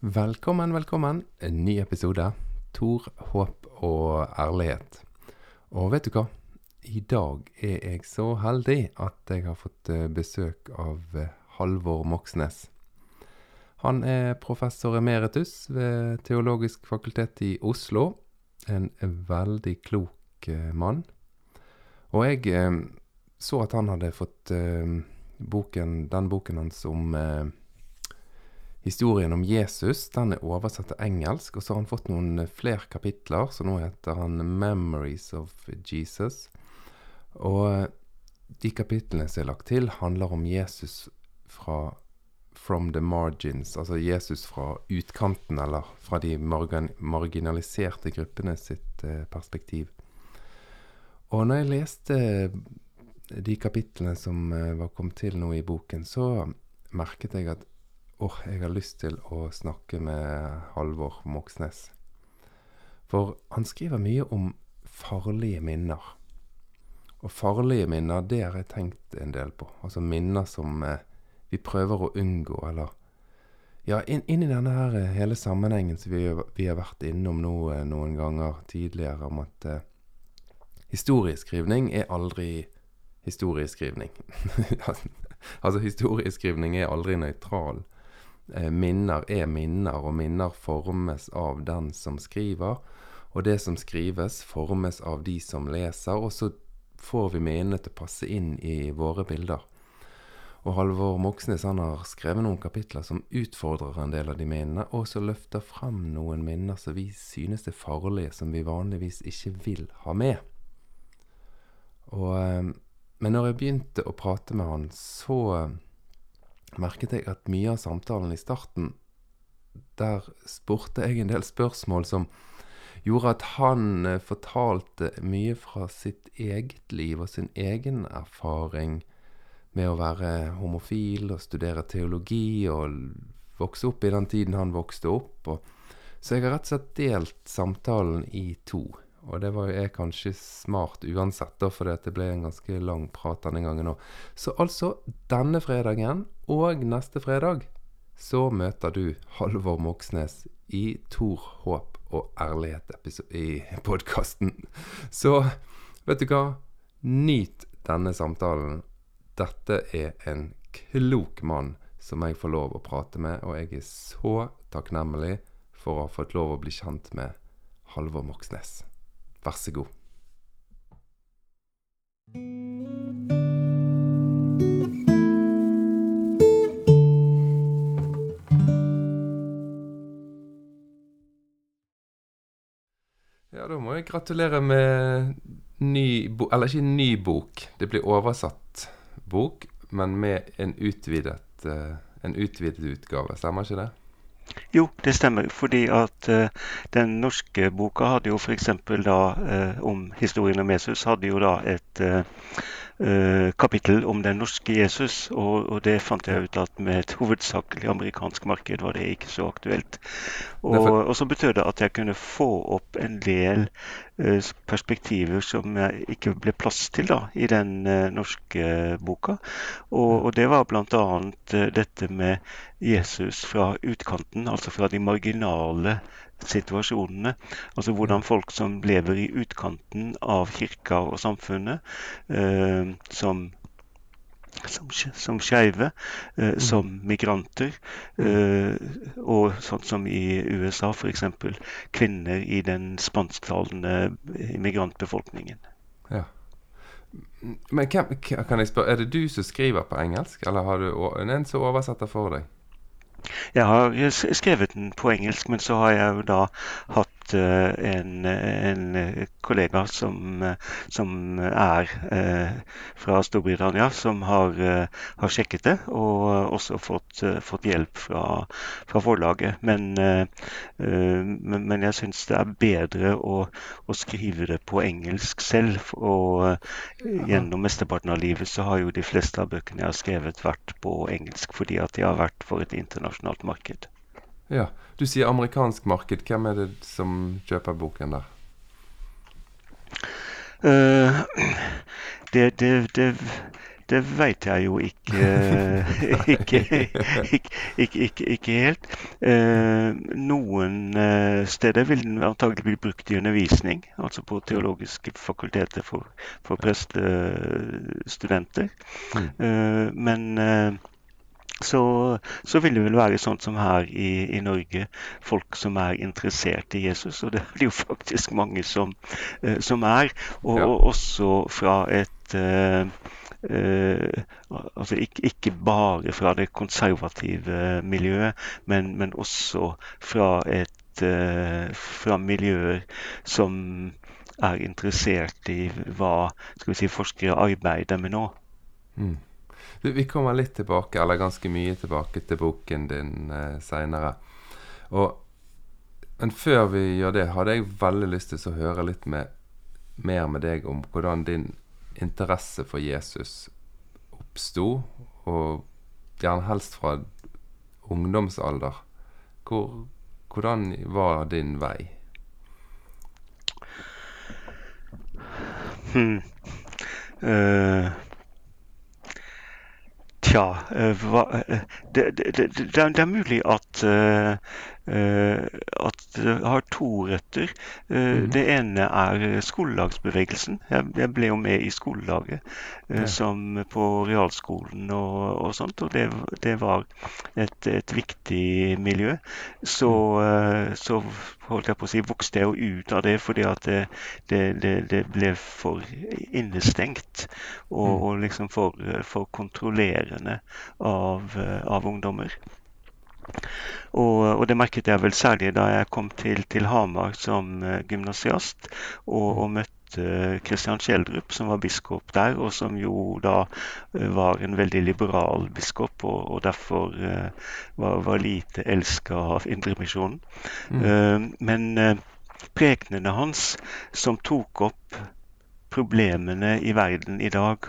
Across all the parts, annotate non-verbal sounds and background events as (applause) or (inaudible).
Velkommen, velkommen. En ny episode. Tor, håp og ærlighet. Og vet du hva? I dag er jeg så heldig at jeg har fått eh, besøk av eh, Halvor Moxnes. Han er professor emeritus ved Teologisk fakultet i Oslo. En veldig klok eh, mann. Og jeg så at han hadde fått boken, den boken hans om historien om Jesus. Den er oversatt til engelsk, og så har han fått noen eh, flere kapitler, så nå heter han 'Memories of Jesus'. Og eh, de kapitlene som er lagt til, handler om Jesus fra from the margins, altså Jesus fra utkanten, eller fra de marginaliserte gruppene sitt eh, perspektiv. Og når jeg leste de kapitlene som var kommet til nå i boken, så merket jeg at åh, jeg har lyst til å snakke med Halvor Moxnes. For han skriver mye om farlige minner. Og farlige minner, det har jeg tenkt en del på. Altså minner som eh, vi prøver å unngå, eller Ja, inn, inn i denne her eh, hele sammenhengen som vi, vi, har vært innom nå eh, noen ganger tidligere, om at eh, historieskrivning er aldri historieskrivning. (laughs) altså, historieskrivning er aldri nøytral. Eh, minner er minner, og minner formes av den som skriver. Og det som skrives, formes av de som leser, og så får vi minnene til å passe inn i våre bilder. Og Halvor Moxnes han har skrevet noen kapitler som utfordrer en del av de minnene, og så løfter frem noen minner som vi synes er farlige, som vi vanligvis ikke vil ha med. Og, eh, men når jeg begynte å prate med han, så eh, merket jeg at mye av samtalen i starten, der spurte jeg en del spørsmål som gjorde at han eh, fortalte mye fra sitt eget liv og sin egen erfaring med å være homofil og studere teologi og vokse opp i den tiden han vokste opp. Så jeg har rett og slett delt samtalen i to. Og det var, er kanskje smart uansett, da, for det ble en ganske lang prat denne gangen òg. Så altså, denne fredagen og neste fredag så møter du Halvor Moxnes i Tor håp og ærlighet i podkasten. Så vet du hva? Nyt denne samtalen. Dette er en klok mann som jeg får lov å prate med, og jeg er så takknemlig for å ha fått lov å bli kjent med Halvor Moxnes. Vær så god. Ja, da må jeg gratulere med ny bok Eller ikke ny bok. Det blir oversatt bok, men med en utvidet, uh, en utvidet utgave. Stemmer ikke det? Jo, det stemmer. Fordi at uh, den norske boka hadde jo f.eks. da uh, om historien om Jesus hadde jo da et uh, kapittel om den norske Jesus. Og, og, det fant jeg ut at med et hovedsakelig amerikansk marked var det ikke så aktuelt. Og, og så betød det at jeg kunne få opp en del perspektiver som jeg ikke ble plass til da, i den norske boka. Og, og det var bl.a. dette med Jesus fra utkanten, altså fra de marginale situasjonene. Altså hvordan folk som lever i utkanten av kirka og samfunnet, eh, som som, som skeive, eh, mm. som migranter, eh, og sånn som i USA f.eks. kvinner i den spansktalende migrantbefolkningen. Ja. Men hvem, kan jeg spørre, Er det du som skriver på engelsk, eller har du en som oversetter for deg? Jeg har skrevet den på engelsk, men så har jeg jo da hatt en, en kollega som, som er fra Storbritannia, som har, har, sjekket det, og også fått, fått hjelp fra, fra forlaget. Men, men, jeg syns det er bedre å, å, skrive det på engelsk selv. Og gjennom mesteparten av livet så har jo de fleste av bøkene jeg har skrevet, vært på engelsk, fordi at de har vært for et internasjonalt marked. Ja, Du sier amerikansk marked. Hvem er det som kjøper boken der? Uh, det, det, det, det vet jeg jo ikke (laughs) ikke, ikke, ikke, helt. Noen steder vil den antagelig bli brukt i undervisning, altså på teologiske fakulteter for, for prestestudenter. Mm. Men så, så, vil det vel være sånn som her i, i, Norge, folk som er interessert i Jesus. Og det er jo faktisk mange som, eh, som er. Og, ja. og, også fra et eh, eh, altså ikke, ikke, bare fra det konservative miljøet, men, men også fra, et, fra miljøer som er interessert i hva skal vi si, forskere arbeider med nå. Mm. Du, vi kommer litt tilbake, eller ganske mye tilbake, til boken din eh, seinere. Men før vi gjør det, hadde jeg veldig lyst til å høre litt med, mer med deg om hvordan din interesse for Jesus oppsto, og gjerne helst fra ungdomsalder. Hvor, hvordan var din vei? Hmm. Uh, Tja, eh, eh, det, det, det, det, er mulig at, eh, at det har to røtter. Mm. Det ene er skolelagsbevegelsen. Jeg, jeg, ble jo med i skolelaget ja. som på realskolen og, og sånt. Og det, var et, et, viktig miljø. Så, mm. så holdt jeg på å si, vokste jeg jo ut av det fordi at det, det, det, det ble for innestengt og, mm. og liksom for, for, kontrollerende av, av ungdommer. Og, og, det merket jeg vel særlig da jeg kom til, til Hamar som uh, gymnasiast og, og, møtte Kristian Kjeldrup, som var biskop der, og som jo da uh, var en veldig liberal biskop, og, og derfor var, var, lite elska av Indremisjonen. Mm. men prekenene hans, som tok opp problemene i verden i dag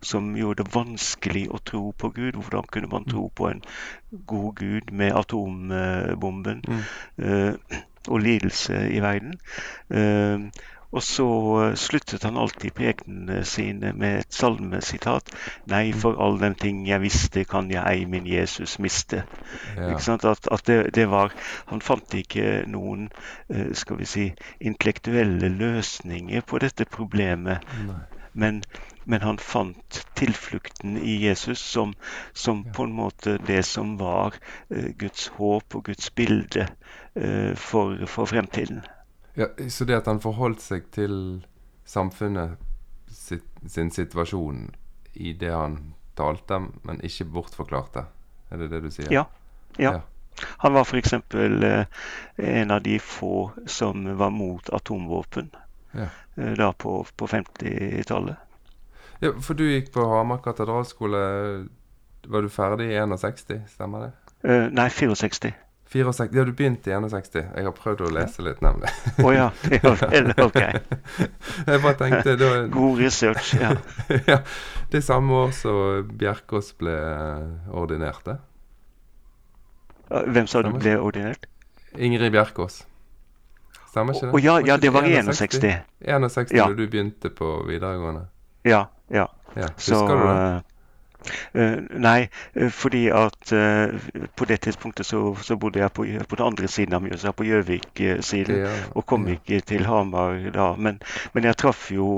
som gjorde det vanskelig å tro på Gud. Hvordan kunne man tro på en god Gud med atombomben mm. uh, og lidelse i verden? Uh, og så sluttet han alltid prekenene sine med et salmesitat. Nei, mm. for all den ting jeg visste, kan jeg ei min Jesus miste. Ja. At, at det, det, var Han fant ikke noen skal vi si, intellektuelle løsninger på dette problemet. Men, men, han fant tilflukten i Jesus som, som på en måte det som var Guds håp og Guds bilde for, for fremtiden. Ja, Så det at han forholdt seg til samfunnet sitt, sin situasjon i det han talte, men ikke bortforklarte? Er det det du sier? Ja. ja. ja. Han var f.eks. Eh, en av de få som var mot atomvåpen ja. eh, da på, på 50-tallet. Ja, For du gikk på Hamar katedralskole. Var du ferdig i 61, stemmer det? Eh, nei, 64. 64, ja, du begynte i 61. Jeg har prøvd å lese litt, nemlig. Å oh, ja. (laughs) Ok. (laughs) jeg bare tenkte da, God research, ja. (laughs) ja. Det samme år som Bjerkås ble ordinert, det. Hvem sa du ble ordinert? Ingrid Bjerkås. Stemmer ikke det? Å oh, ja, ja, det var i 61. 61 ja. da du begynte på videregående? Ja. ja. ja. Husker Så, du det? Uh, nei, uh, fordi at uh, på det tidspunktet så, så, bodde jeg på, på den andre siden av Mjøsa, på Gjøvik-siden, ja, og kom ja. ikke til Hamar da. Men, men jeg traff jo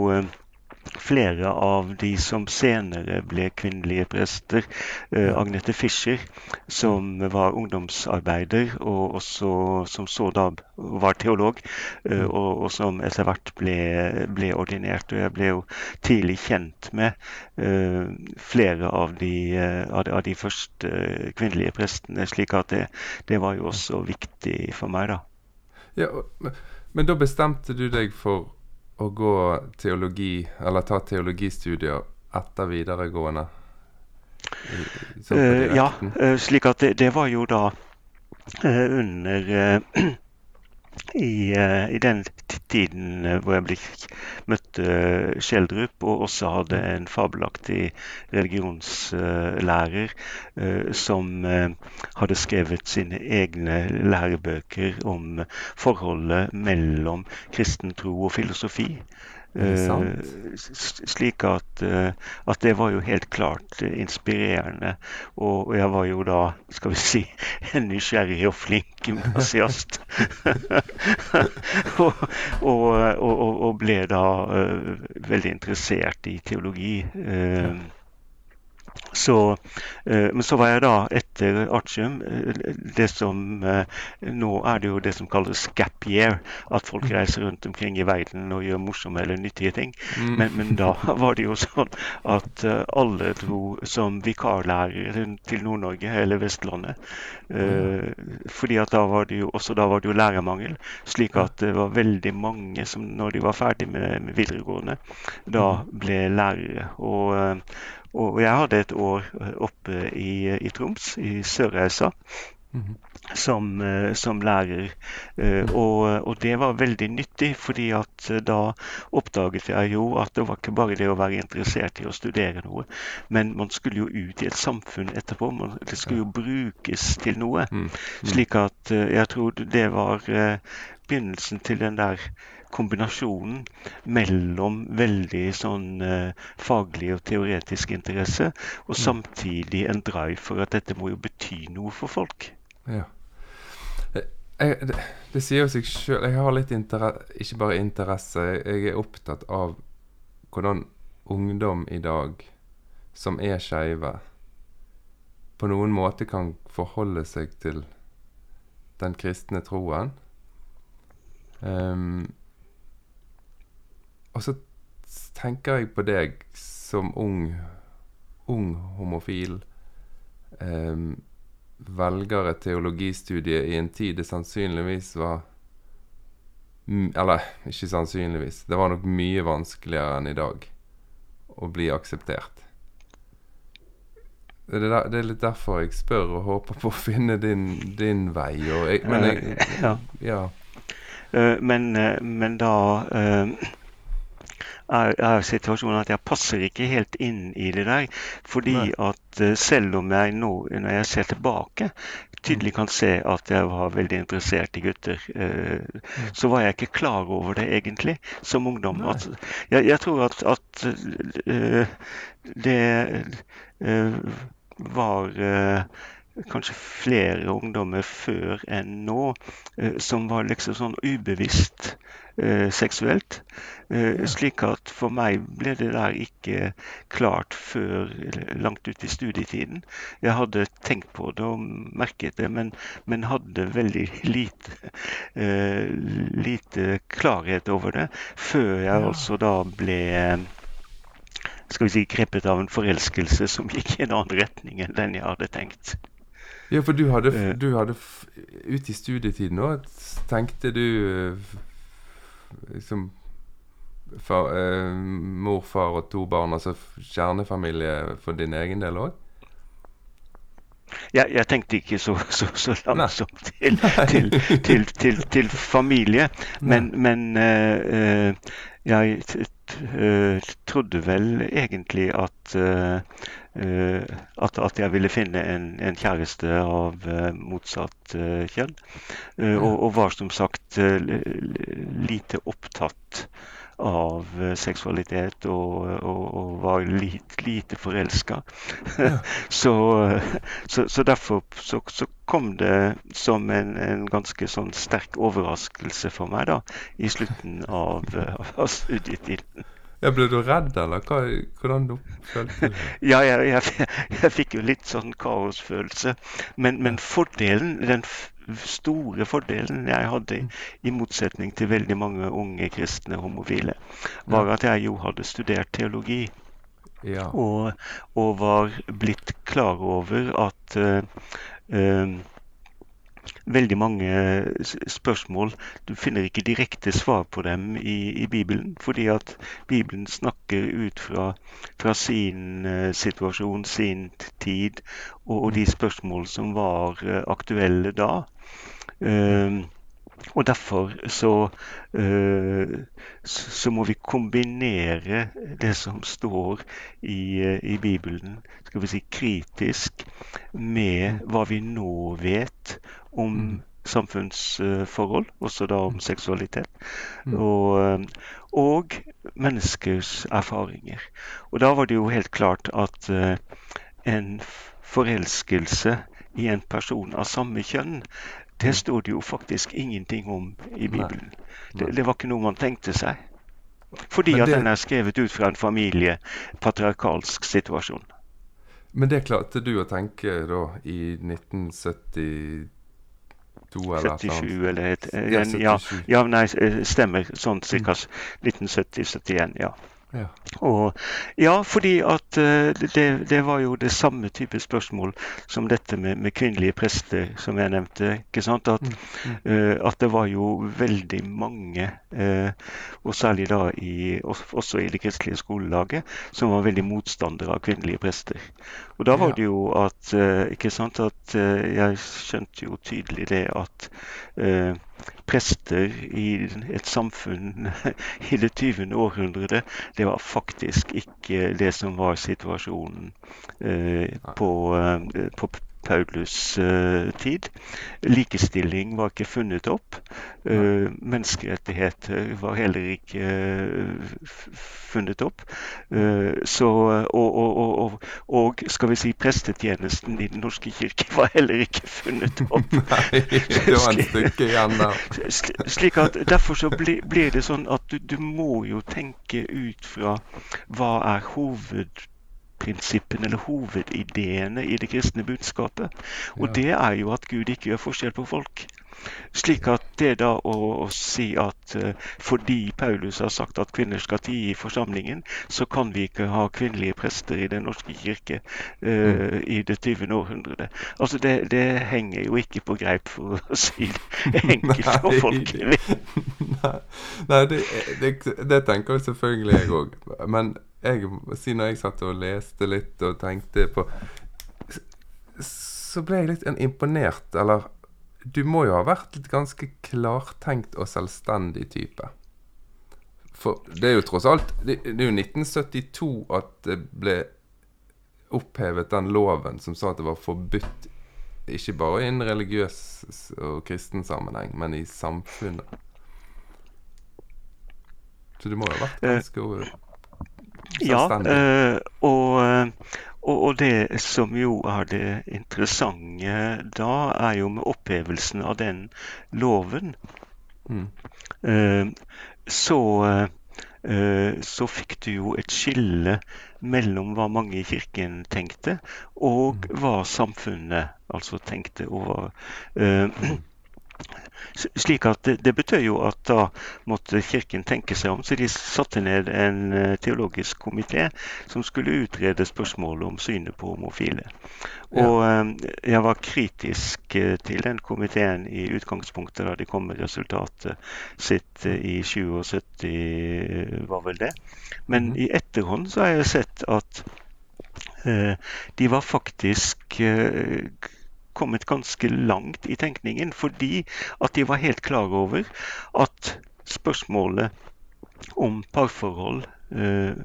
flere av de som senere ble kvinnelige prester. Eh, Agnete Fischer, som var ungdomsarbeider, og også som så da var teolog, eh, og, og, som etter hvert ble, ble, ordinert. Og jeg ble jo tidlig kjent med eh, flere av de, av, de, av de, første kvinnelige prestene, slik at det, det var jo også viktig for meg, da. Ja, men da bestemte du deg for å gå teologi, eller ta teologistudier etter videregående? Uh, ja, uh, slik at det, det, var jo da uh, under i, eh, i, den tiden eh, hvor jeg ble, møtte Schjelderup og også hadde en fabelaktig religionslærer som hadde skrevet sine egne lærebøker om forholdet mellom kristen tro og filosofi. Uh, slik at, uh, at, det var jo helt klart uh, inspirerende. Og, og, jeg var jo da, skal vi si, (laughs) en nysgjerrig og flink gymnasiast. (laughs) og, og, og, ble da veldig interessert i teologi. Så, eh, men så var jeg da etter artium eh, det som eh, Nå er det jo det som kalles gap year. At folk mm. reiser rundt omkring i verden og gjør morsomme eller nyttige ting. Mm. Men, men, da (laughs) var det jo sånn at alle dro som vikarlærere til Nord-Norge eller Vestlandet. fordi at da var det jo også da var det jo lærermangel. Slik at det var veldig mange som når de var ferdig med, med videregående, da mm. ble lærere. og og jeg hadde et år eh, oppe i, i Troms, i Sørreisa. -hmm. Som, eh, som, lærer. Eh, og, og, det var veldig nyttig, fordi at da oppdaget jeg jo at det var ikke bare det å være interessert i å studere noe, men man skulle jo ut i et samfunn etterpå. Man, det skulle jo brukes til noe. Mm. Mm. Slik at jeg tror det var begynnelsen til den der kombinasjonen mellom veldig sånn eh, faglig og teoretisk interesse, og mm. samtidig en drive for at dette må jo bety noe for folk. Ja. Eh, jeg, det, det, sier jo seg sjøl. Jeg har litt ikke bare interesse, jeg er opptatt av hvordan ungdom i dag som er skeive, på noen måte kan forholde seg til den kristne troen. Um, og så tenker jeg på deg som ung, ung homofil. Um, velger et teologistudie i en tid det sannsynligvis var Eller ikke sannsynligvis. Det var nok mye vanskeligere enn i dag å bli akseptert. Det er, der, det er litt derfor jeg spør og håper på å finne din, din vei. Jeg, men jeg, ja. Uh, men, uh, men, da uh, er, er, situasjonen at jeg passer ikke helt inn i det der. Fordi Nei. at selv om jeg nå, når jeg ser tilbake, tydelig mm. kan se at jeg var veldig interessert i gutter, så var jeg ikke klar over det egentlig som ungdom. At, jeg, jeg, tror at, at uh, det var kanskje flere ungdommer før enn nå som var liksom sånn ubevisst eh, seksuelt. Eh, slik at for meg ble det der ikke klart før langt ut i studietiden. Jeg hadde tenkt på det og merket det, men, men hadde veldig lite, eh, lite klarhet over det før jeg altså da ble skal vi si, grepet av en forelskelse som gikk i en annen retning enn den jeg hadde tenkt. Ja, for du hadde, eh. du hadde ute i studietiden òg, tenkte du liksom far, eh, morfar og to barn, altså kjernefamilie for din egen del òg? Jeg, jeg, tenkte ikke så, så, så langsomt til, til, til, til, familie, men, men eh, jeg uh, trodde vel egentlig at, uh, at, at jeg ville finne en, en kjæreste av motsatt kjønn. Og, og, var som sagt lite opptatt av eh, seksualitet og, og, og var lite, lite forelska. Ja. (laughs) så, så, så, derfor så, så, kom det som en, en, ganske sånn sterk overraskelse for meg da, i slutten av, av studietiden. Ja, ble du redd, eller Hva, hvordan du følte du Ja, jeg, jeg, (laughs) jeg, fikk jo litt sånn kaosfølelse. Men, men fordelen, den store fordelen jeg hadde, i motsetning til veldig mange unge kristne homofile, var at jeg jo hadde studert teologi. Ja. Og, og, var blitt klar over at uh, uh, veldig mange spørsmål. Du finner ikke direkte svar på dem i, i Bibelen, fordi at Bibelen snakker ut fra, fra sin uh, situasjon, sin tid, og, og, de spørsmål som var uh, aktuelle da. Uh, og derfor så, så, må vi kombinere det som står i, i, Bibelen, skal vi si kritisk, med hva vi nå vet om mm. samfunnsforhold, også da om seksualitet. Og, og menneskers erfaringer. Og da var det jo helt klart at en forelskelse i en person av samme kjønn, det står det jo faktisk ingenting om i Bibelen. Det, det var ikke noe man tenkte seg. Fordi det, at den er skrevet ut fra en familie, patriarkalsk situasjon. Men det klarte du å tenke da i 1972 eller 77 eller et, ja, ja, ja, nei, stemmer. Sånn ca. 1970-71, ja. Ja. Og, ja, fordi at uh, det, det, var jo det samme type spørsmål som dette med, med kvinnelige prester, som jeg nevnte. ikke sant? At, uh, at det var jo veldig mange, uh, og særlig da i, også i det kristelige skolelaget, som var veldig motstandere av kvinnelige prester. Og da var det jo at ikke sant, at jeg skjønte jo tydelig det at prester i et samfunn (laughs) i det 20. århundret, det var faktisk ikke det som var situasjonen eh, på, eh, på Paulus' uh, tid. Likestilling var ikke funnet opp. Uh, menneskerettigheter var heller ikke uh, funnet opp. Så, og, og, og, og, skal vi si prestetjenesten i Den norske kirke var heller ikke funnet (laughs) opp. Nei, det var en stykke igjen der. Slik at Derfor så blir det sånn at du, du må jo tenke ut fra hva er hoved hovedprinsippene eller hovedideene i det kristne budskapet. Og det er jo at Gud ikke gjør forskjell på folk. Slik at det da å, å si at uh, fordi Paulus har sagt at kvinner skal tie i forsamlingen, så kan vi ikke ha kvinnelige prester i Den norske kirke uh, i det 20. århundret. Altså det, det, henger jo ikke på greip, for å (laughs) si det enkelt og folkelig. (laughs) Nei, Nei det, det, det, tenker selvfølgelig jeg òg. Men jeg siden jeg satt og leste litt og tenkte på Så ble jeg litt imponert, eller Du må jo ha vært litt ganske klartenkt og selvstendig type. For det er jo tross alt Det, det er jo 1972 at det ble opphevet den loven som sa at det var forbudt ikke bare i en religiøs og kristen sammenheng, men i samfunnet. Så du må jo ha vært eh, ganske ja, og, eh, og, og, det som jo er det interessante da, er jo med opphevelsen av den loven. Mm. Uh, så, så fikk du jo et skille mellom hva mange i kirken tenkte, og mm. hva samfunnet altså tenkte. og hva slik at det, det betød jo at da måtte Kirken tenke seg om, så de satte ned en eh, teologisk komité som skulle utrede spørsmålet om synet på homofile. Og. Eh, jeg var kritisk eh, til den komiteen i utgangspunktet da de kom med resultatet sitt i 77, var vel det. Men mm. i etterhånd så har jeg sett at de var faktisk kommet ganske langt i tenkningen. Fordi at de var helt klar over at spørsmålet om parforhold eh,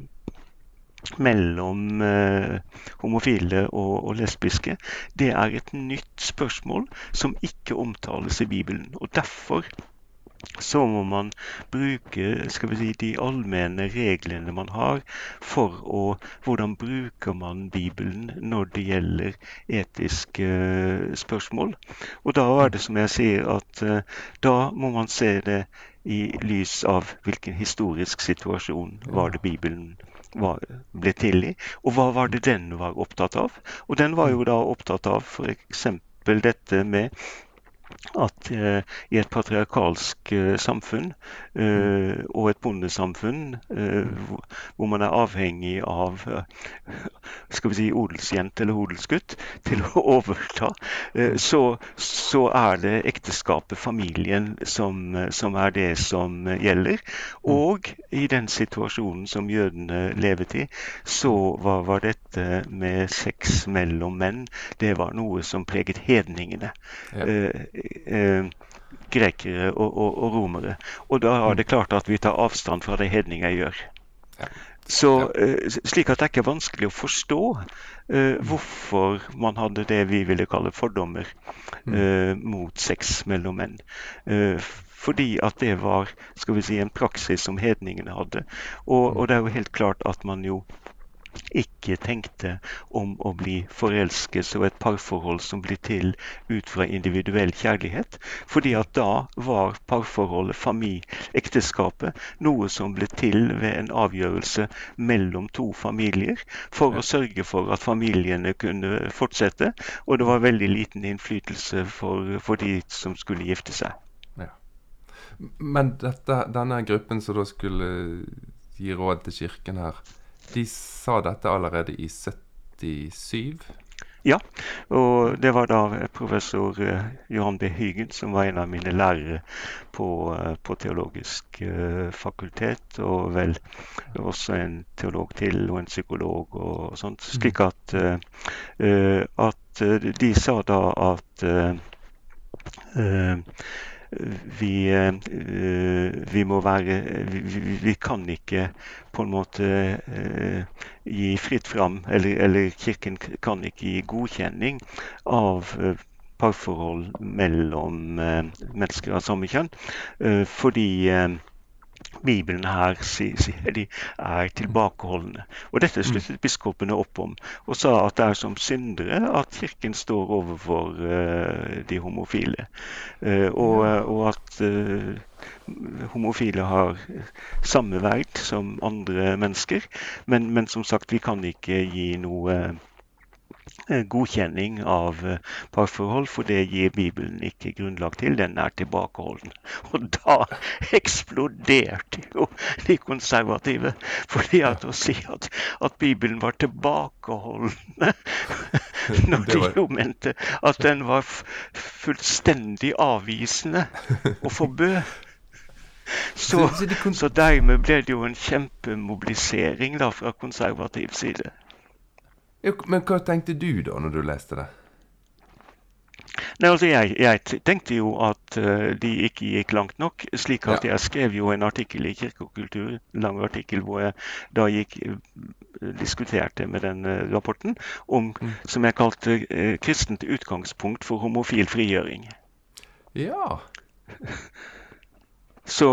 mellom eh, homofile og, og, lesbiske, det er et nytt spørsmål som ikke omtales i Bibelen. Og Derfor så må man bruke skal vi si, de allmenne reglene man har for å Hvordan bruker man Bibelen når det gjelder etiske uh, spørsmål? Og da er det som jeg sier, at uh, da må man se det i lys av hvilken historisk situasjon var det Bibelen var, ble til i, og hva var det den var opptatt av? Og den var jo da opptatt av f.eks. dette med at eh, i et patriarkalsk eh, samfunn eh, og et bondesamfunn eh, hvor, man er avhengig av eh, skal vi si odelsjente eller odelsgutt til å overta, eh, så, så, er det ekteskapet, familien, som, som, er det som gjelder. Og i den situasjonen som jødene levet i, så var, var dette med sex mellom menn det var noe som preget hedningene. Ja eh, grekere og, og, og, romere. Og da er det klart at vi tar avstand fra det hedninger gjør. Ja. Så, eh, slik at det er ikke vanskelig å forstå eh, hvorfor man hadde det vi ville kalle fordommer eh, mot sex mellom menn. Eh, fordi at det var skal vi si, en praksis som hedningene hadde. Og, og det er jo helt klart at man jo ikke tenkte om å bli forelsket og et parforhold som blir til ut fra individuell kjærlighet. Fordi at da var parforholdet, ekteskapet, noe som ble til ved en avgjørelse mellom to familier for å sørge for at familiene kunne fortsette. Og det var veldig liten innflytelse for, for de som skulle gifte seg. Men dette, denne gruppen som da skulle gi råd til kirken her, de sa dette allerede i 77? Ja, og det var da professor uh, Johan B. Hygen som var en av mine lærere på, uh, på teologisk uh, fakultet, og vel også en teolog til og en psykolog og sånt. Slik at, at de sa da at vi, eh, vi, må være vi, vi, kan ikke på en måte eh, gi fritt fram, eller, eller Kirken kan ikke gi godkjenning av eh, parforhold mellom mennesker av samme kjønn. Fordi Bibelen her, sier de, er tilbakeholdne. Og Dette sluttet mm. biskopene opp om, og sa at det er som syndere at Kirken står overfor uh, de homofile. Uh, og, og, at homofile har samme verd som andre mennesker. Men, men, som sagt, vi kan ikke gi noe Eh, godkjenning av eh, parforhold, for det gir Bibelen ikke grunnlag til. Den er tilbakeholden. (laughs) Og da eksploderte jo de konservative. fordi at å si at, at Bibelen var tilbakeholdende (laughs) når de jo mente at den var fullstendig avvisende og forbød. (laughs) Så, så dermed ble det jo en kjempemobilisering da fra konservativ side. Men hva tenkte du da, når du leste det? Nei, altså jeg, jeg, tenkte jo at uh, de ikke gikk langt nok. slik at. Jeg skrev jo en artikkel i Kirke og kultur, lang artikkel hvor jeg da gikk uh, diskuterte med den uh, rapporten om, mm. som jeg kalte 'kristent utgangspunkt for homofil frigjøring'. Ja. Så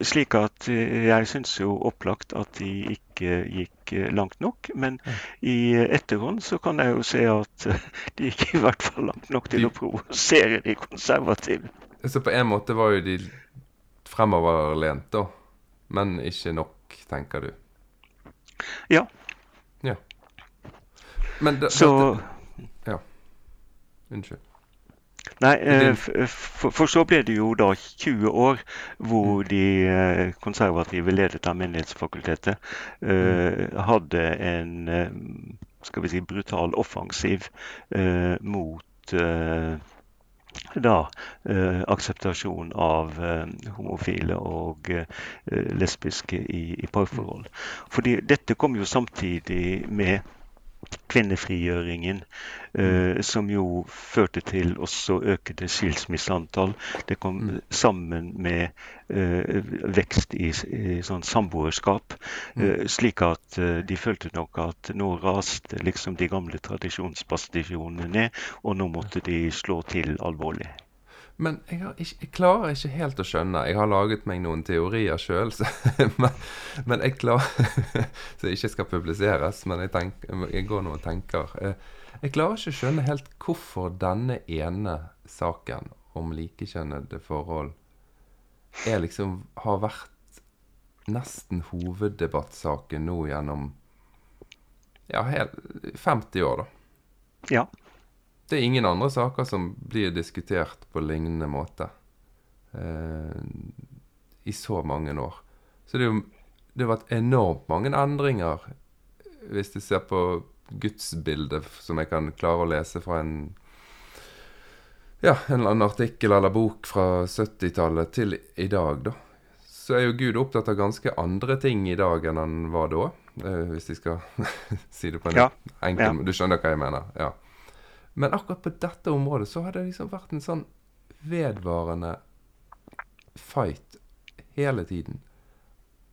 slik at jeg syns jo opplagt at de ikke gikk langt nok. Men i etterhånd så kan jeg jo se at (laughs) de gikk i hvert fall langt nok til å provosere de konservative. Så på en måte var jo de fremoverlent, da. Men ikke nok, tenker du? Ja. Ja. Men da, så dette, Ja. Unnskyld. Nei, eh, for, for, så ble det jo da 20 år hvor mm. de eh, konservative ledet av Menighetsfakultetet uh, hadde en skal vi si, brutal offensiv mot da akseptasjon av homofile og lesbiske i, i parforhold. Fordi dette kom jo samtidig med kvinnefrigjøringen, eh, som jo førte til også økede skilsmisseantall. Det kom mm. sammen med eh, vekst i, i sånn samboerskap, mm. eh, slik at eh, de følte nok at nå raste liksom de gamle tradisjonsbastisjonene ned, og nå måtte de slå til alvorlig. Men jeg, ikke, jeg, klarer ikke helt å skjønne. Jeg har laget meg noen teorier sjøl, (laughs) men, men, jeg klarer (laughs) Så ikke skal publiseres, men jeg, tenker, jeg går nå og tenker. Eh, jeg klarer ikke å skjønne helt hvorfor denne ene saken om likekjønnede forhold er liksom har vært nesten hoveddebattsaken nå gjennom ja, helt 50 år, da. Ja. Det er ingen andre saker som blir diskutert på lignende måte eh, i så mange år. Så det, er jo, det har vært enormt mange endringer, hvis du ser på gudsbildet som jeg kan klare å lese fra en ja, en eller annen artikkel eller bok fra 70-tallet til i dag, da. Så er jo Gud opptatt av ganske andre ting i dag enn han var da. Eh, hvis de skal (laughs) si det på en ja. enkel ja. Du skjønner hva jeg mener? Ja. Men akkurat på dette området så har det liksom vært en sånn vedvarende fight hele tiden.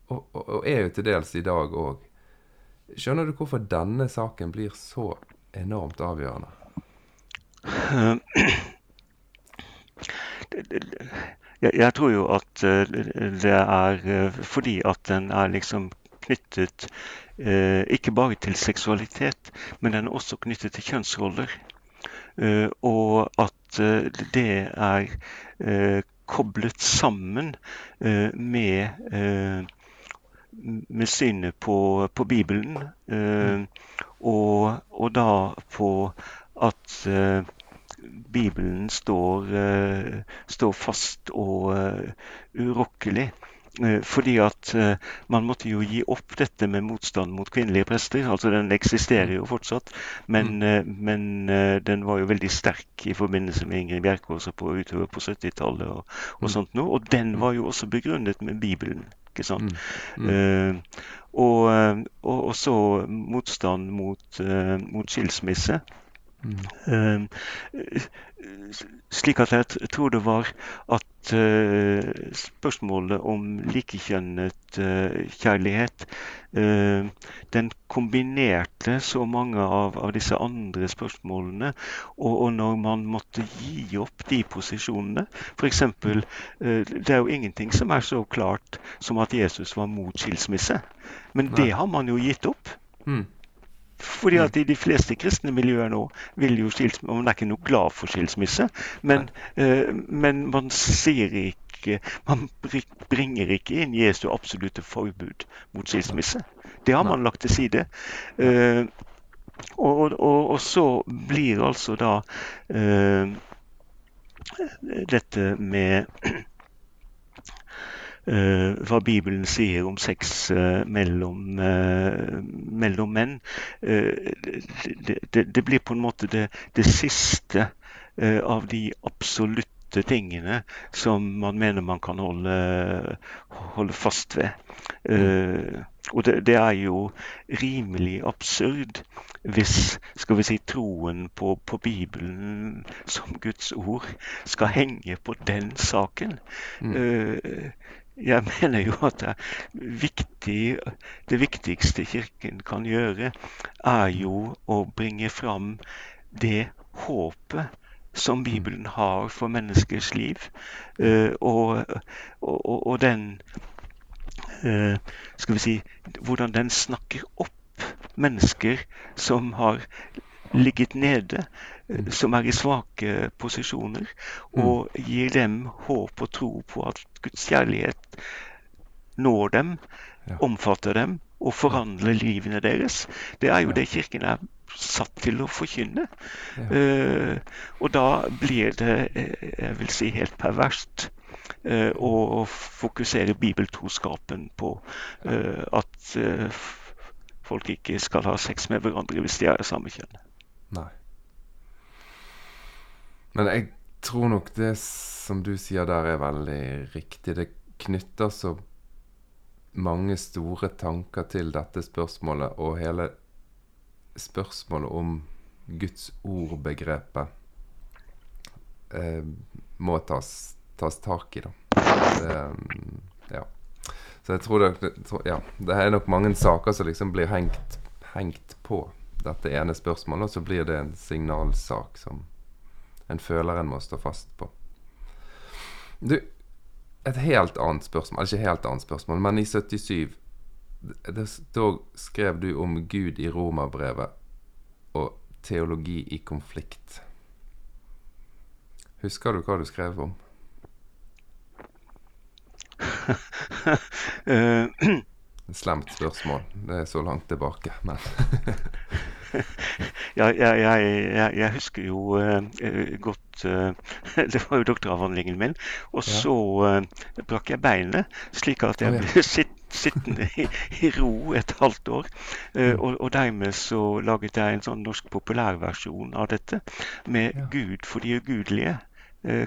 og, og, og er jo til dels i dag òg. Skjønner du hvorfor denne saken blir så enormt avgjørende? (clears throat) Jeg, tror jo at det er fordi at den er liksom knyttet eh, ikke bare til seksualitet, men den er også knyttet til kjønnsroller. Eh, og at eh, det er eh, koblet sammen eh, med, eh, med synet på, på Bibelen. Og, og, da på at Bibelen står, står fast og urokkelig. Eh, fordi at eh, man måtte jo gi opp dette med motstand mot kvinnelige prester. altså Den eksisterer jo fortsatt, men, mm. Eh, men den var jo veldig sterk i forbindelse med Ingrid Bjerkås på utover på 70-tallet. Og, og, mm. sånt noe, og den var jo også begrunnet med Bibelen. ikke sant? Mm. Mm. Og, og, og, så motstand mot, mot skilsmisse. Mm. Slik at jeg tror det var at uh, spørsmålet om likekjønnet uh, kjærlighet uh, Den kombinerte så mange av, av disse andre spørsmålene. Og, og, når man måtte gi opp de posisjonene F.eks. Det er jo ingenting som er så klart som at Jesus var mot skilsmisse. Men det har man jo gitt opp. Mm. Fordi at i de fleste kristne miljøer nå vil jo skilsmisse Man er ikke noe glad for skilsmisse, men, uh, men man ser ikke Man bringer ikke inn Jesu absolutte forbud mot skilsmisse. Det har man lagt til side. Uh, og, og, og, så blir altså da uh, dette med hva Bibelen sier om sex uh, mellom, uh, mellom, menn. Det, det, det, blir på en måte det, det siste av de absolutte tingene som man mener man kan holde, holde fast ved. og det, det, er jo rimelig absurd hvis skal vi si, troen på, på, Bibelen som Guds ord skal henge på den saken. Mm jeg mener jo at det, viktig, det viktigste Kirken kan gjøre, er jo å bringe fram det håpet som Bibelen har for menneskers liv. Uh, og, og, og, den uh, Skal vi si Hvordan den snakker opp mennesker som har ligget nede, som er i svake posisjoner, og gir dem håp og tro på at Guds kjærlighet når dem, omfatter dem og forandrer livene deres. Det er jo det Kirken er satt til å forkynne. Uh, og da blir det, eh, jeg vil si, helt perverst uh, å fokusere bibeltroskapen på at folk ikke skal ha sex med hverandre hvis de er av samme kjønn. Nei. Men jeg tror nok det som du sier der, er veldig riktig. Det knytter så mange store tanker til dette spørsmålet, og hele spørsmålet om Guds ord-begrepet eh, må tas, tas, tak i, da. Det, ja. Så jeg tror det, ja, det er nok mange saker som liksom blir hengt, hengt på dette ene spørsmålet, og så blir det en signalsak som en føler en må stå fast på. Du, et helt annet spørsmål, ikke helt annet spørsmål, men i 77 Da skrev du om Gud i romerbrevet og teologi i konflikt. Husker du hva du skrev om? (laughs) (clears throat) Slemt spørsmål. Det er så langt tilbake, men (laughs) (laughs) ja, jeg, jeg, jeg, husker jo uh, godt uh, (laughs) Det var jo doktoravhandlingen min. Og ja. så uh, brakk jeg beinet, slik at jeg ble (laughs) sitt, sittende i, i, ro et halvt år. Og, og, dermed så laget jeg en sånn norsk populærversjon av dette. Med ja. Gud for de ugudelige,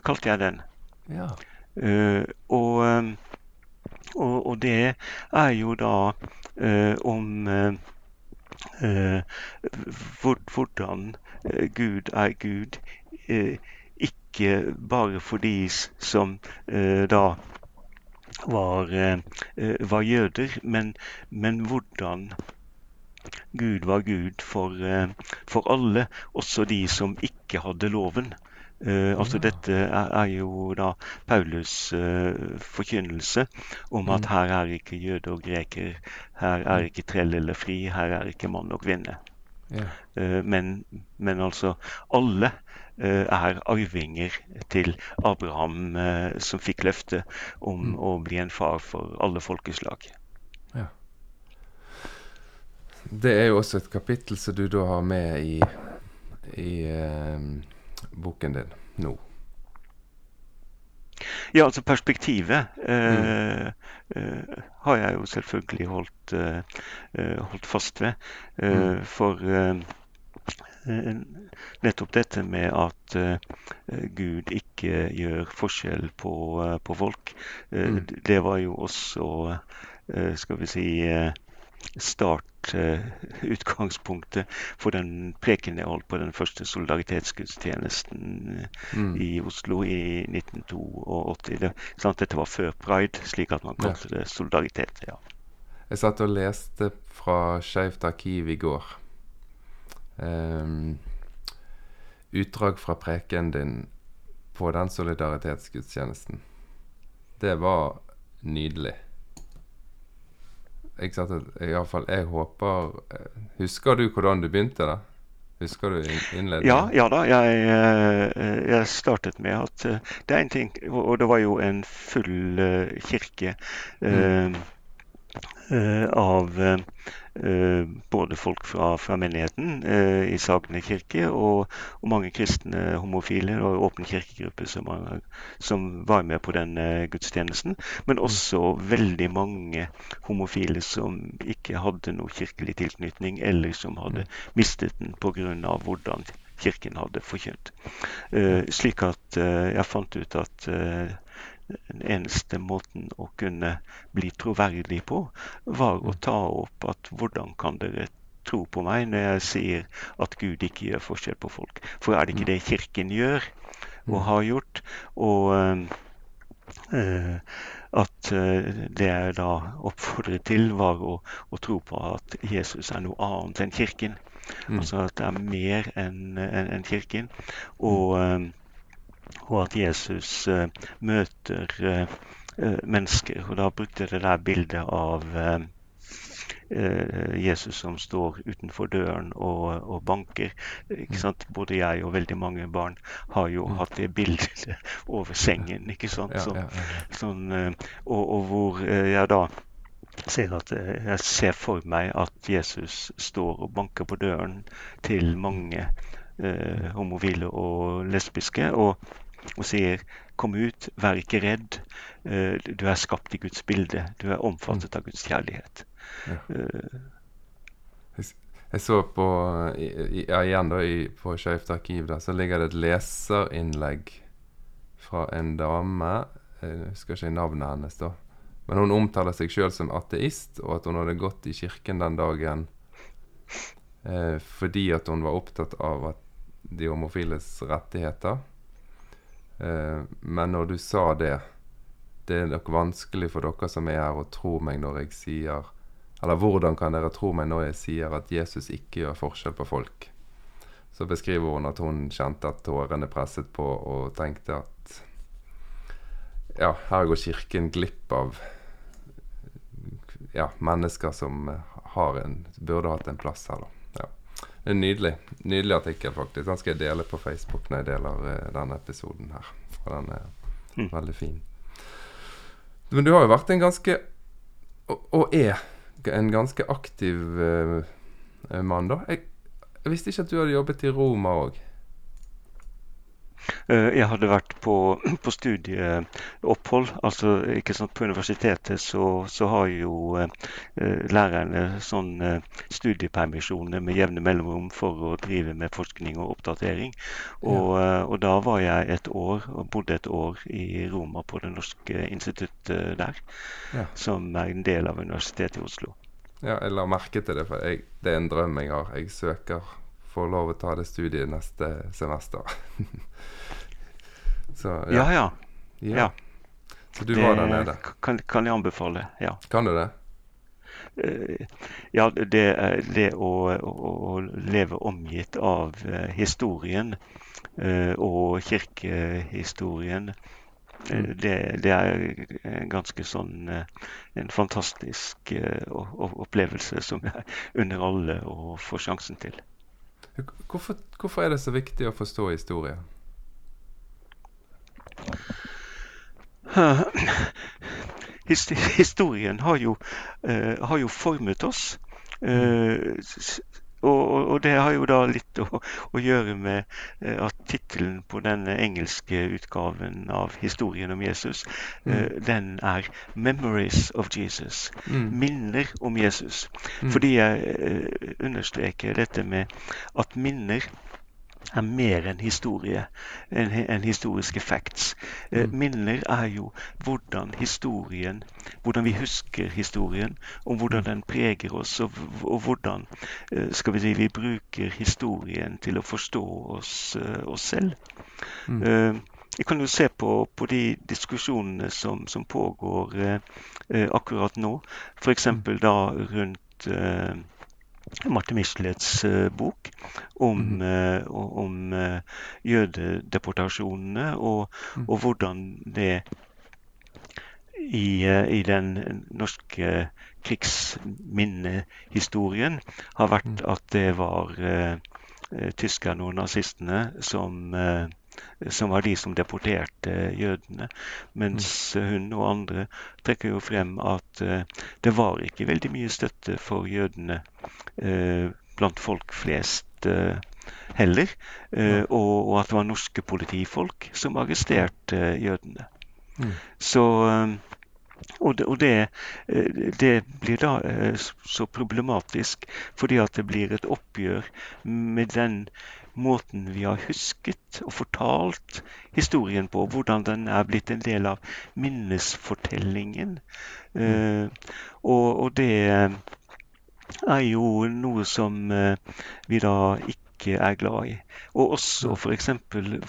kalte jeg den. Ja. Og, og, og, det er jo da om Eh, hvordan eh, Gud er Gud. Eh, ikke bare for de som da var, var jøder, men, men, hvordan Gud var Gud for, for alle, også de som ikke hadde loven. Uh, altså ja. Dette er, er, jo da Paulus' uh, forkynnelse om at mm. her er ikke jøde og greker, her er mm. ikke trell eller fri, her er ikke mann og kvinne. Ja. Uh, men, men, altså alle er arvinger til Abraham som fikk løftet om mm. å bli en far for alle folkeslag. Ja. Det er jo også et kapittel som du da har med i, i boken din nå? Ja, altså perspektivet eh, eh, har jeg jo selvfølgelig holdt, eh, holdt fast ved. Eh, mm. For eh, nettopp dette med at Gud ikke gjør forskjell på, på folk, mm. det var jo også, skal vi si startutgangspunktet for den preken jeg holdt på den første solidaritetsgudstjenesten mm. i Oslo i 1982. Det, sant? Dette var før pride, slik at man kalte det solidaritet. ja. Jeg satt og leste fra Skeivt arkiv i går. Um, utdrag fra preken din på den solidaritetsgudstjenesten. Det var nydelig ikke sant, Iallfall jeg håper eh, Husker du hvordan du begynte, da? Husker du innledningen? Ja, ja da. Jeg, eh, jeg, startet med at eh, det er en ting Og det var jo en full kirke mm. Av Eh, både folk fra, fra menigheten eh, i Sagene kirke og, og, mange kristne homofile og Åpen kirkegruppe som, som, var med på den gudstjenesten. Men mm. også veldig mange homofile som ikke hadde noe kirkelig tilknytning, eller som hadde mm. mistet den pga. hvordan kirken hadde forkynt. Slik at jeg fant ut at den eneste måten å kunne bli troverdig på, var å ta opp at hvordan kan dere tro på meg når jeg sier at Gud ikke gjør forskjell på folk? For er det ikke det Kirken gjør og mm. har gjort? Og uh, at uh, det jeg da oppfordret til, var å, å, tro på at Jesus er noe annet enn Kirken. Mm. Altså at det er mer enn en, en Kirken. Og uh, og at Jesus uh, møter uh, mennesker. Og da brukte jeg det der bildet av Jesus som står utenfor døren og, og banker. Både jeg og veldig mange barn har jo mm. hatt det bildet (laughs) over sengen. ikke sant? Sånn. Sånn, og, og, hvor jeg da ser at jeg ser for meg at Jesus står og banker på døren til mange eh, homofile og lesbiske, og, og, sier 'kom ut, vær ikke redd'. Eh, du er skapt i Guds bilde. Du er omfattet av Guds kjærlighet. Ja. Eh. Jeg så på ja, igjen da, på Skeivt arkiv da, så ligger det et leserinnlegg fra en dame. Jeg husker ikke navnet hennes, da. Men hun omtaler seg sjøl som ateist, og at hun hadde gått i kirken den dagen eh, fordi at hun var opptatt av at de homofiles rettigheter. Eh, men når du sa det Det er nok vanskelig for dere som er her, å tro meg når jeg sier Eller hvordan kan dere tro meg når jeg sier at Jesus ikke gjør forskjell på folk? Så beskriver hun at hun kjente at tårene presset på, og tenkte at ja, her går Kirken glipp av ja, mennesker som en, burde hatt en plass her, da. En nydelig nydelig artikkel, faktisk. Den skal jeg dele på Facebook når jeg deler uh, denne episoden her. For den er mm. veldig fin. Men du har jo vært en ganske Og, og er en ganske aktiv uh, mann, da. Jeg, jeg, visste ikke at du hadde jobbet i Roma òg. Eh, jeg hadde vært på, (clears throat) på studieopphold. altså ikke sant, På universitetet så, så har jo eh, lærerne sånn eh, studiepermisjoner med jevne mellomrom for å drive med forskning og oppdatering. Og, ja. og, da var jeg et år, og bodde et år i Roma på Det norske instituttet der. Ja. Som er en del av Universitetet i Oslo. Ja, jeg la merke til det, for jeg, det er en drøm jeg har. Jeg søker får lov å ta det studiet neste semester. (laughs) Så, ja. Ja, ja. ja. Så du var der nede? Kan, kan jeg anbefale, ja. Kan du det? Eh, ja, det, det å, å, å, leve omgitt av eh, historien eh, og kirkehistorien mm. det, det, er ganske sånn en fantastisk opplevelse som jeg (laughs) unner alle å få sjansen til. Hvorfor, hvorfor er det så viktig å forstå historie? (laughs) historien har jo, uh, har jo formet oss. Og, og, det har jo da litt å, å gjøre med uh, at tittelen på denne engelske utgaven av historien om Jesus, mm. den er 'Memories of Jesus'. Mm. Minner om Jesus. Mm. Fordi jeg understreker dette med at minner er mer enn historie, enn en historiske facts. Eh, mm. Minner er jo hvordan historien, hvordan vi husker historien, og hvordan mm. den preger oss, og, og hvordan eh, skal vi si, vi bruker historien til å forstå oss, eh, oss selv. Mm. Uh, vi kan jo se på, på de diskusjonene som, som pågår eh, akkurat nå. F.eks. Mm. da rundt uh, Marte Michelets uh, bok om, mm. uh, om uh, jødedeportasjonene og, mm. og, hvordan det i, i den norske krigsminnehistorien har vært mm. at det var tyskerne og nazistene som som var de som deporterte jødene. Mens mm. hun og andre trekker jo frem at uh, det var ikke veldig mye støtte for jødene uh, blant folk flest uh, heller. Og, og, at det var norske politifolk som arresterte jødene. Mm. Så og, det, og det, det, blir da så problematisk fordi at det blir et oppgjør med den måten vi har husket og fortalt historien på, hvordan den er blitt en del av minnesfortellingen. Mm. og, og, det er jo noe som uh, vi da ikke ikke er glad i. Og også f.eks.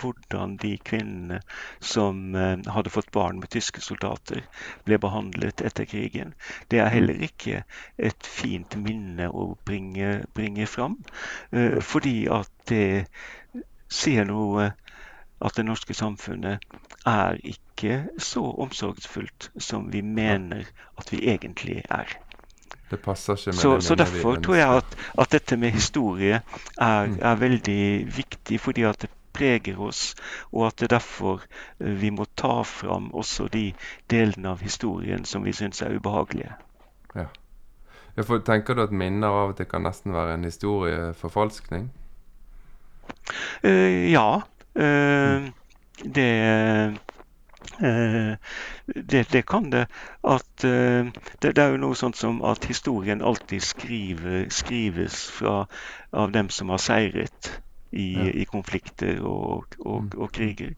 hvordan de kvinnene som eh, hadde fått barn med tyske soldater, ble behandlet etter krigen. Det er heller ikke et fint minne å bringe, bringe fram, eh, fordi at det sier noe at det norske samfunnet er ikke så omsorgsfullt som vi mener at vi egentlig er. Det passer ikke med så. Så derfor tror jeg at, at, dette med historie er, mm. er, veldig viktig, fordi at det preger oss, og at det er derfor eh, vi må ta fram også de delene av historien som vi syns er ubehagelige. Ja. For, tenker du at minner av og til kan nesten være en historieforfalskning? Uh, ja. Uh, mm. Det Eh, det, det, kan det. At, eh, det, det, er jo noe sånt som at historien alltid skriver, skrives fra, av dem som har seiret i, ja. i konflikter og, og, mm. og kriger.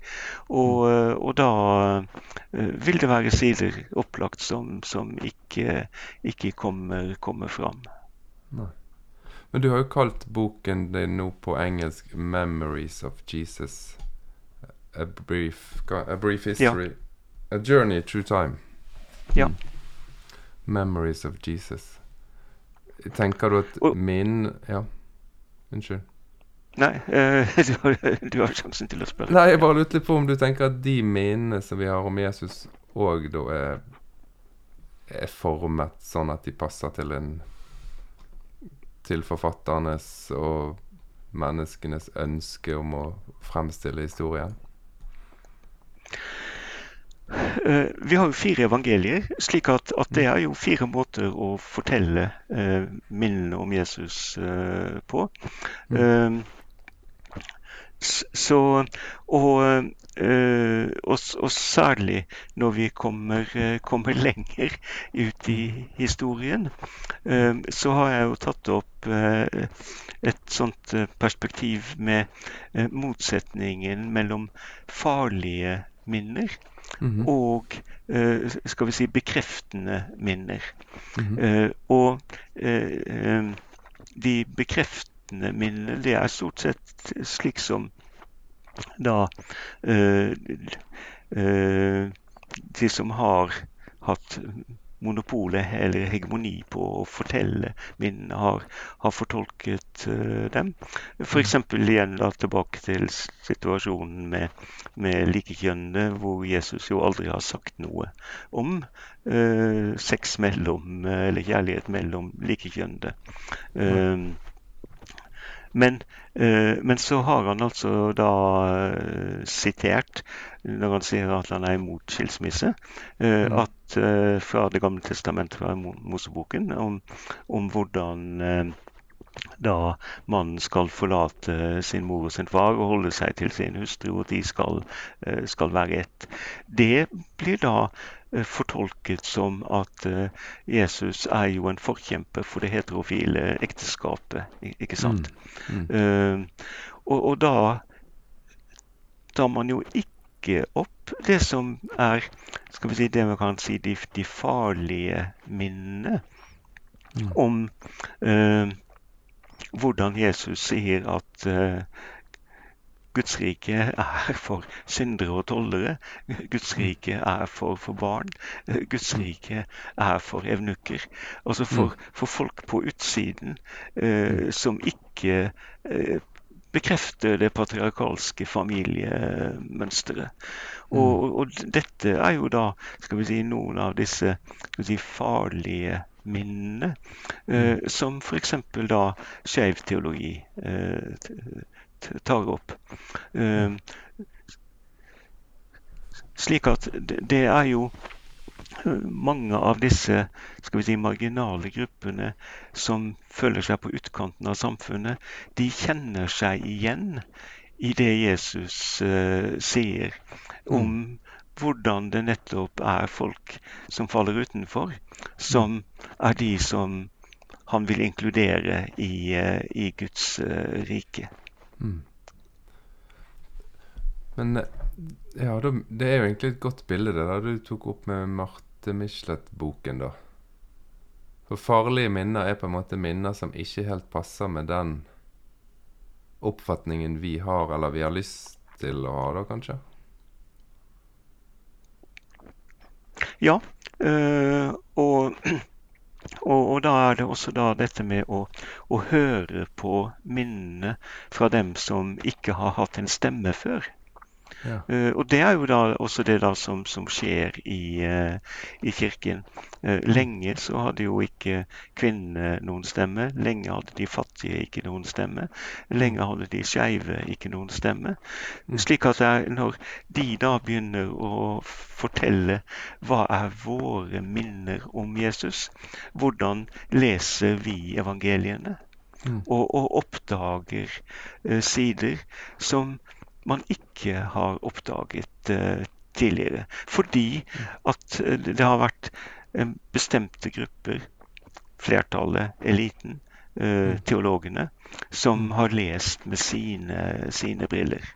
Og, eh, og, da vil det være sider opplagt som, som ikke, ikke kommer, kommer fram. Nei. Men du har jo kalt boken din nå på engelsk 'Memories of Jesus'. A brief, a brief history. Ja. A journey through time. Ja. Mm. Memories of Jesus. Tenker du at og, min Ja, unnskyld. Nei, uh, (laughs) du, har, du, har, sjansen til å spørre. Nei, Jeg bare lurte litt på om du tenker at de minnene som vi har om Jesus, òg da er, er formet sånn at de passer til en Til forfatternes og menneskenes ønske om å fremstille historien? Uh, vi har jo fire evangelier, slik at, at, det er jo fire måter å fortelle eh, minnene om Jesus eh, på. Mm. Så, og, og, og, særlig når vi kommer, kommer, (laughs) lenger ut i historien, så har jeg jo tatt opp et sånt perspektiv med motsetningen mellom farlige minner mm -hmm. og uh, skal vi si bekreftende minner. Mm -hmm. og uh, de bekreftende minnene, det er stort sett slik som da de som har hatt monopolet eller hegemoni på å fortelle minnene, har, har fortolket uh, dem. F.eks. igjen da, tilbake til situasjonen med, med likekjønnede, hvor Jesus jo aldri har sagt noe om uh, sex mellom, eller kjærlighet mellom likekjønnede. Uh, men, eh, men, så har han altså da eh, sitert, når han sier at han er imot skilsmisse, eh, mm. at fra Det gamle testamentet, fra Moseboken, om, om hvordan da mannen skal forlate sin mor og sin far og holde seg til sin hustru, og de skal, skal være ett. Det blir da Eh, fortolket som at eh, Jesus er jo en forkjemper for det heterofile ekteskapet. Ikke sant? Mm. Mm. Uh, og, og, da tar man jo ikke opp det som er skal vi si, det man kan si de, de farlige minnene mm. om eh, hvordan Jesus sier at eh, Guds rike er for syndere og tollere. Guds rike er for, for barn. Guds rike er for evnukker. Altså for, mm. for folk på utsiden eh, som ikke eh, bekrefter det patriarkalske familiemønsteret. Og, mm. og, dette er jo da skal vi si, noen av disse si, farlige minnene, eh, mm. som f.eks. da skeiv teologi eh, tar opp. Eh, slik at det er jo mange av disse skal vi si, marginale gruppene som føler seg på utkanten av samfunnet, de kjenner seg igjen i det Jesus uh, sier om mm. hvordan det nettopp er folk som faller utenfor, som er de som han vil inkludere i, uh, i Guds rike. Mm. Men ja, det er jo egentlig et godt bilde det da du tok opp med Marte Michelet-boken, da. For farlige minner er på en måte minner som ikke helt passer med den oppfatningen vi har, eller vi har lyst til å ha, da kanskje? Ja. Øh, og og, og, da er det også da dette med å, å, høre på minnene fra dem som ikke har hatt en stemme før. Ja. Uh, og det er jo da også det da som, som skjer i, uh, i kirken. Uh, lenge så hadde jo ikke kvinnene noen stemme. Lenge hadde de fattige ikke noen stemme. Lenge hadde de skeive ikke noen stemme. Mm. Slik at er, når de da begynner å fortelle hva er våre minner om Jesus, hvordan leser vi evangeliene? Mm. Og, og, oppdager sider som man ikke har oppdaget uh, tidligere. Fordi at uh, det har vært uh, bestemte grupper, flertallet, eliten, mm. teologene, som mm. har lest med sine, sine briller.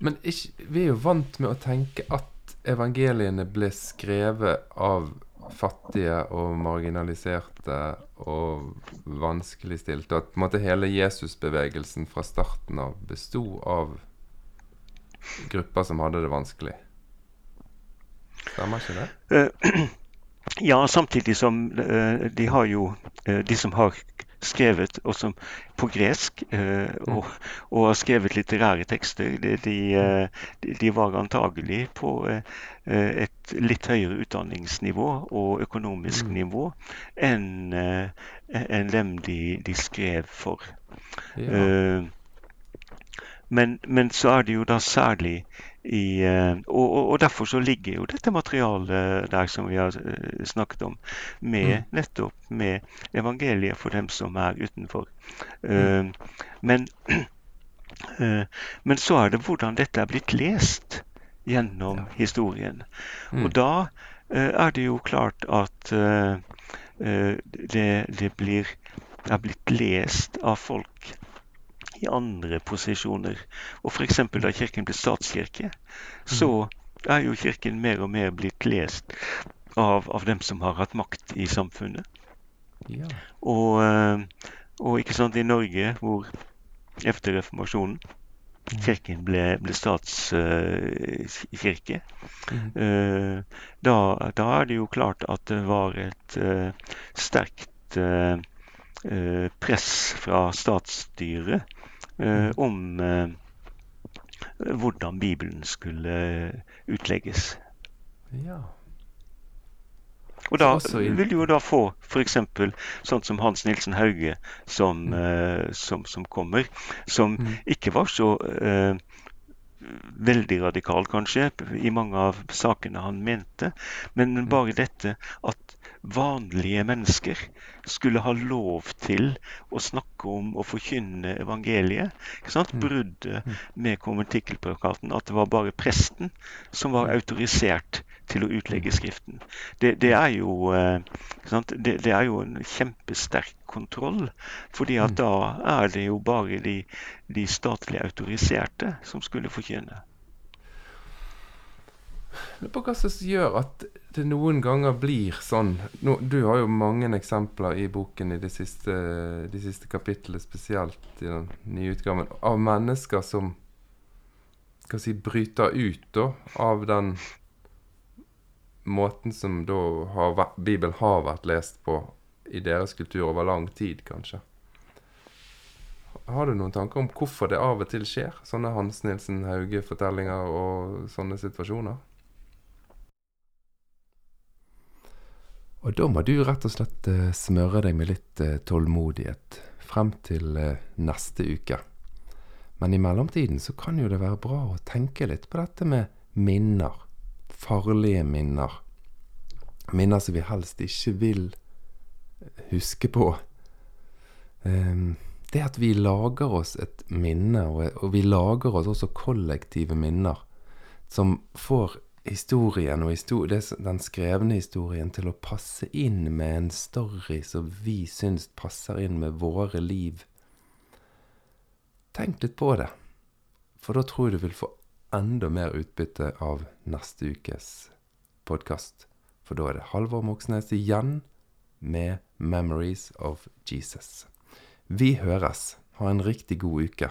Men ikke, vi er jo vant med å tenke at evangeliene ble skrevet av fattige og marginaliserte og vanskeligstilte. Og at på en måte hele Jesusbevegelsen fra starten av besto av grupper som hadde det vanskelig. Stemmer ikke det? Uh, (clears throat) ja, samtidig som uh, de har jo uh, De som har skrevet som, på gresk eh, og, og, har skrevet litterære tekster. De, de, de var antagelig på eh, et litt høyere utdanningsnivå og økonomisk mm. nivå enn en dem de, de, skrev for. Ja. Men, men, så er det jo da særlig i, eh, og, og, derfor så ligger jo dette materialet der som vi har eh, snakket om, med mm. nettopp med evangeliet for dem som er utenfor. Mm. Uh, men, uh, (clears throat) men, så er det hvordan dette er blitt lest gjennom ja. historien. Mm. Og da uh, er det jo klart at det, det blir, er blitt lest av folk i andre posisjoner. Og f.eks. da Kirken ble statskirke, så mm. er jo Kirken mer og mer blitt lest av, av dem som har hatt makt i samfunnet. Ja. Og, eh, og, ikke sant, i Norge, hvor etter reformasjonen kirken ble, ble statskirke. mm. Eh, da, da er det jo klart at det var et eh, sterkt press fra statsstyret om eh, hvordan Bibelen skulle utlegges. Ja. Og da vil du jo da få f.eks. sånn som Hans Nilsen Hauge som, Mm. eh, som, som kommer, som Mm. ikke var så eh, veldig radikal, kanskje, i mange av sakene han mente, men bare dette at vanlige mennesker skulle ha lov til å snakke om og forkynne evangeliet. Ikke sant? Mm. Bruddet med konventikkelplakaten. At det var bare presten som var autorisert til å utlegge Skriften. Det, det, er, jo, eh, ikke sant? Det, det er jo en kjempesterk kontroll. fordi at da er det jo bare de, de statlig autoriserte som skulle forkynne. Lurer på hva som gjør at det noen ganger blir sånn Nå, Du har jo mange eksempler i boken i de siste, de siste kapitlene, spesielt i den nye utgaven, av mennesker som skal si, bryter ut da, av den måten som da har vært, Bibelen har vært lest på i deres kultur over lang tid, kanskje. Har du noen tanker om hvorfor det av og til skjer? Sånne Hans Nilsen Hauge-fortellinger og sånne situasjoner? Og da må du rett og slett eh, smøre deg med litt eh, tålmodighet frem til eh, neste uke. Men i mellomtiden så kan jo det være bra å tenke litt på dette med minner. Farlige minner. Minner som vi helst ikke vil huske på. Ehm, det at vi lager oss et minne, og, vi lager oss også kollektive minner, som får historien og histo den skrevne historien til å passe inn med en story som vi syns passer inn med våre liv. Tenk litt på det, for da tror jeg du vil få enda mer utbytte av neste ukes podkast. For da er det Halvor Moxnes igjen med 'Memories of Jesus'. Vi høres. Ha en riktig god uke.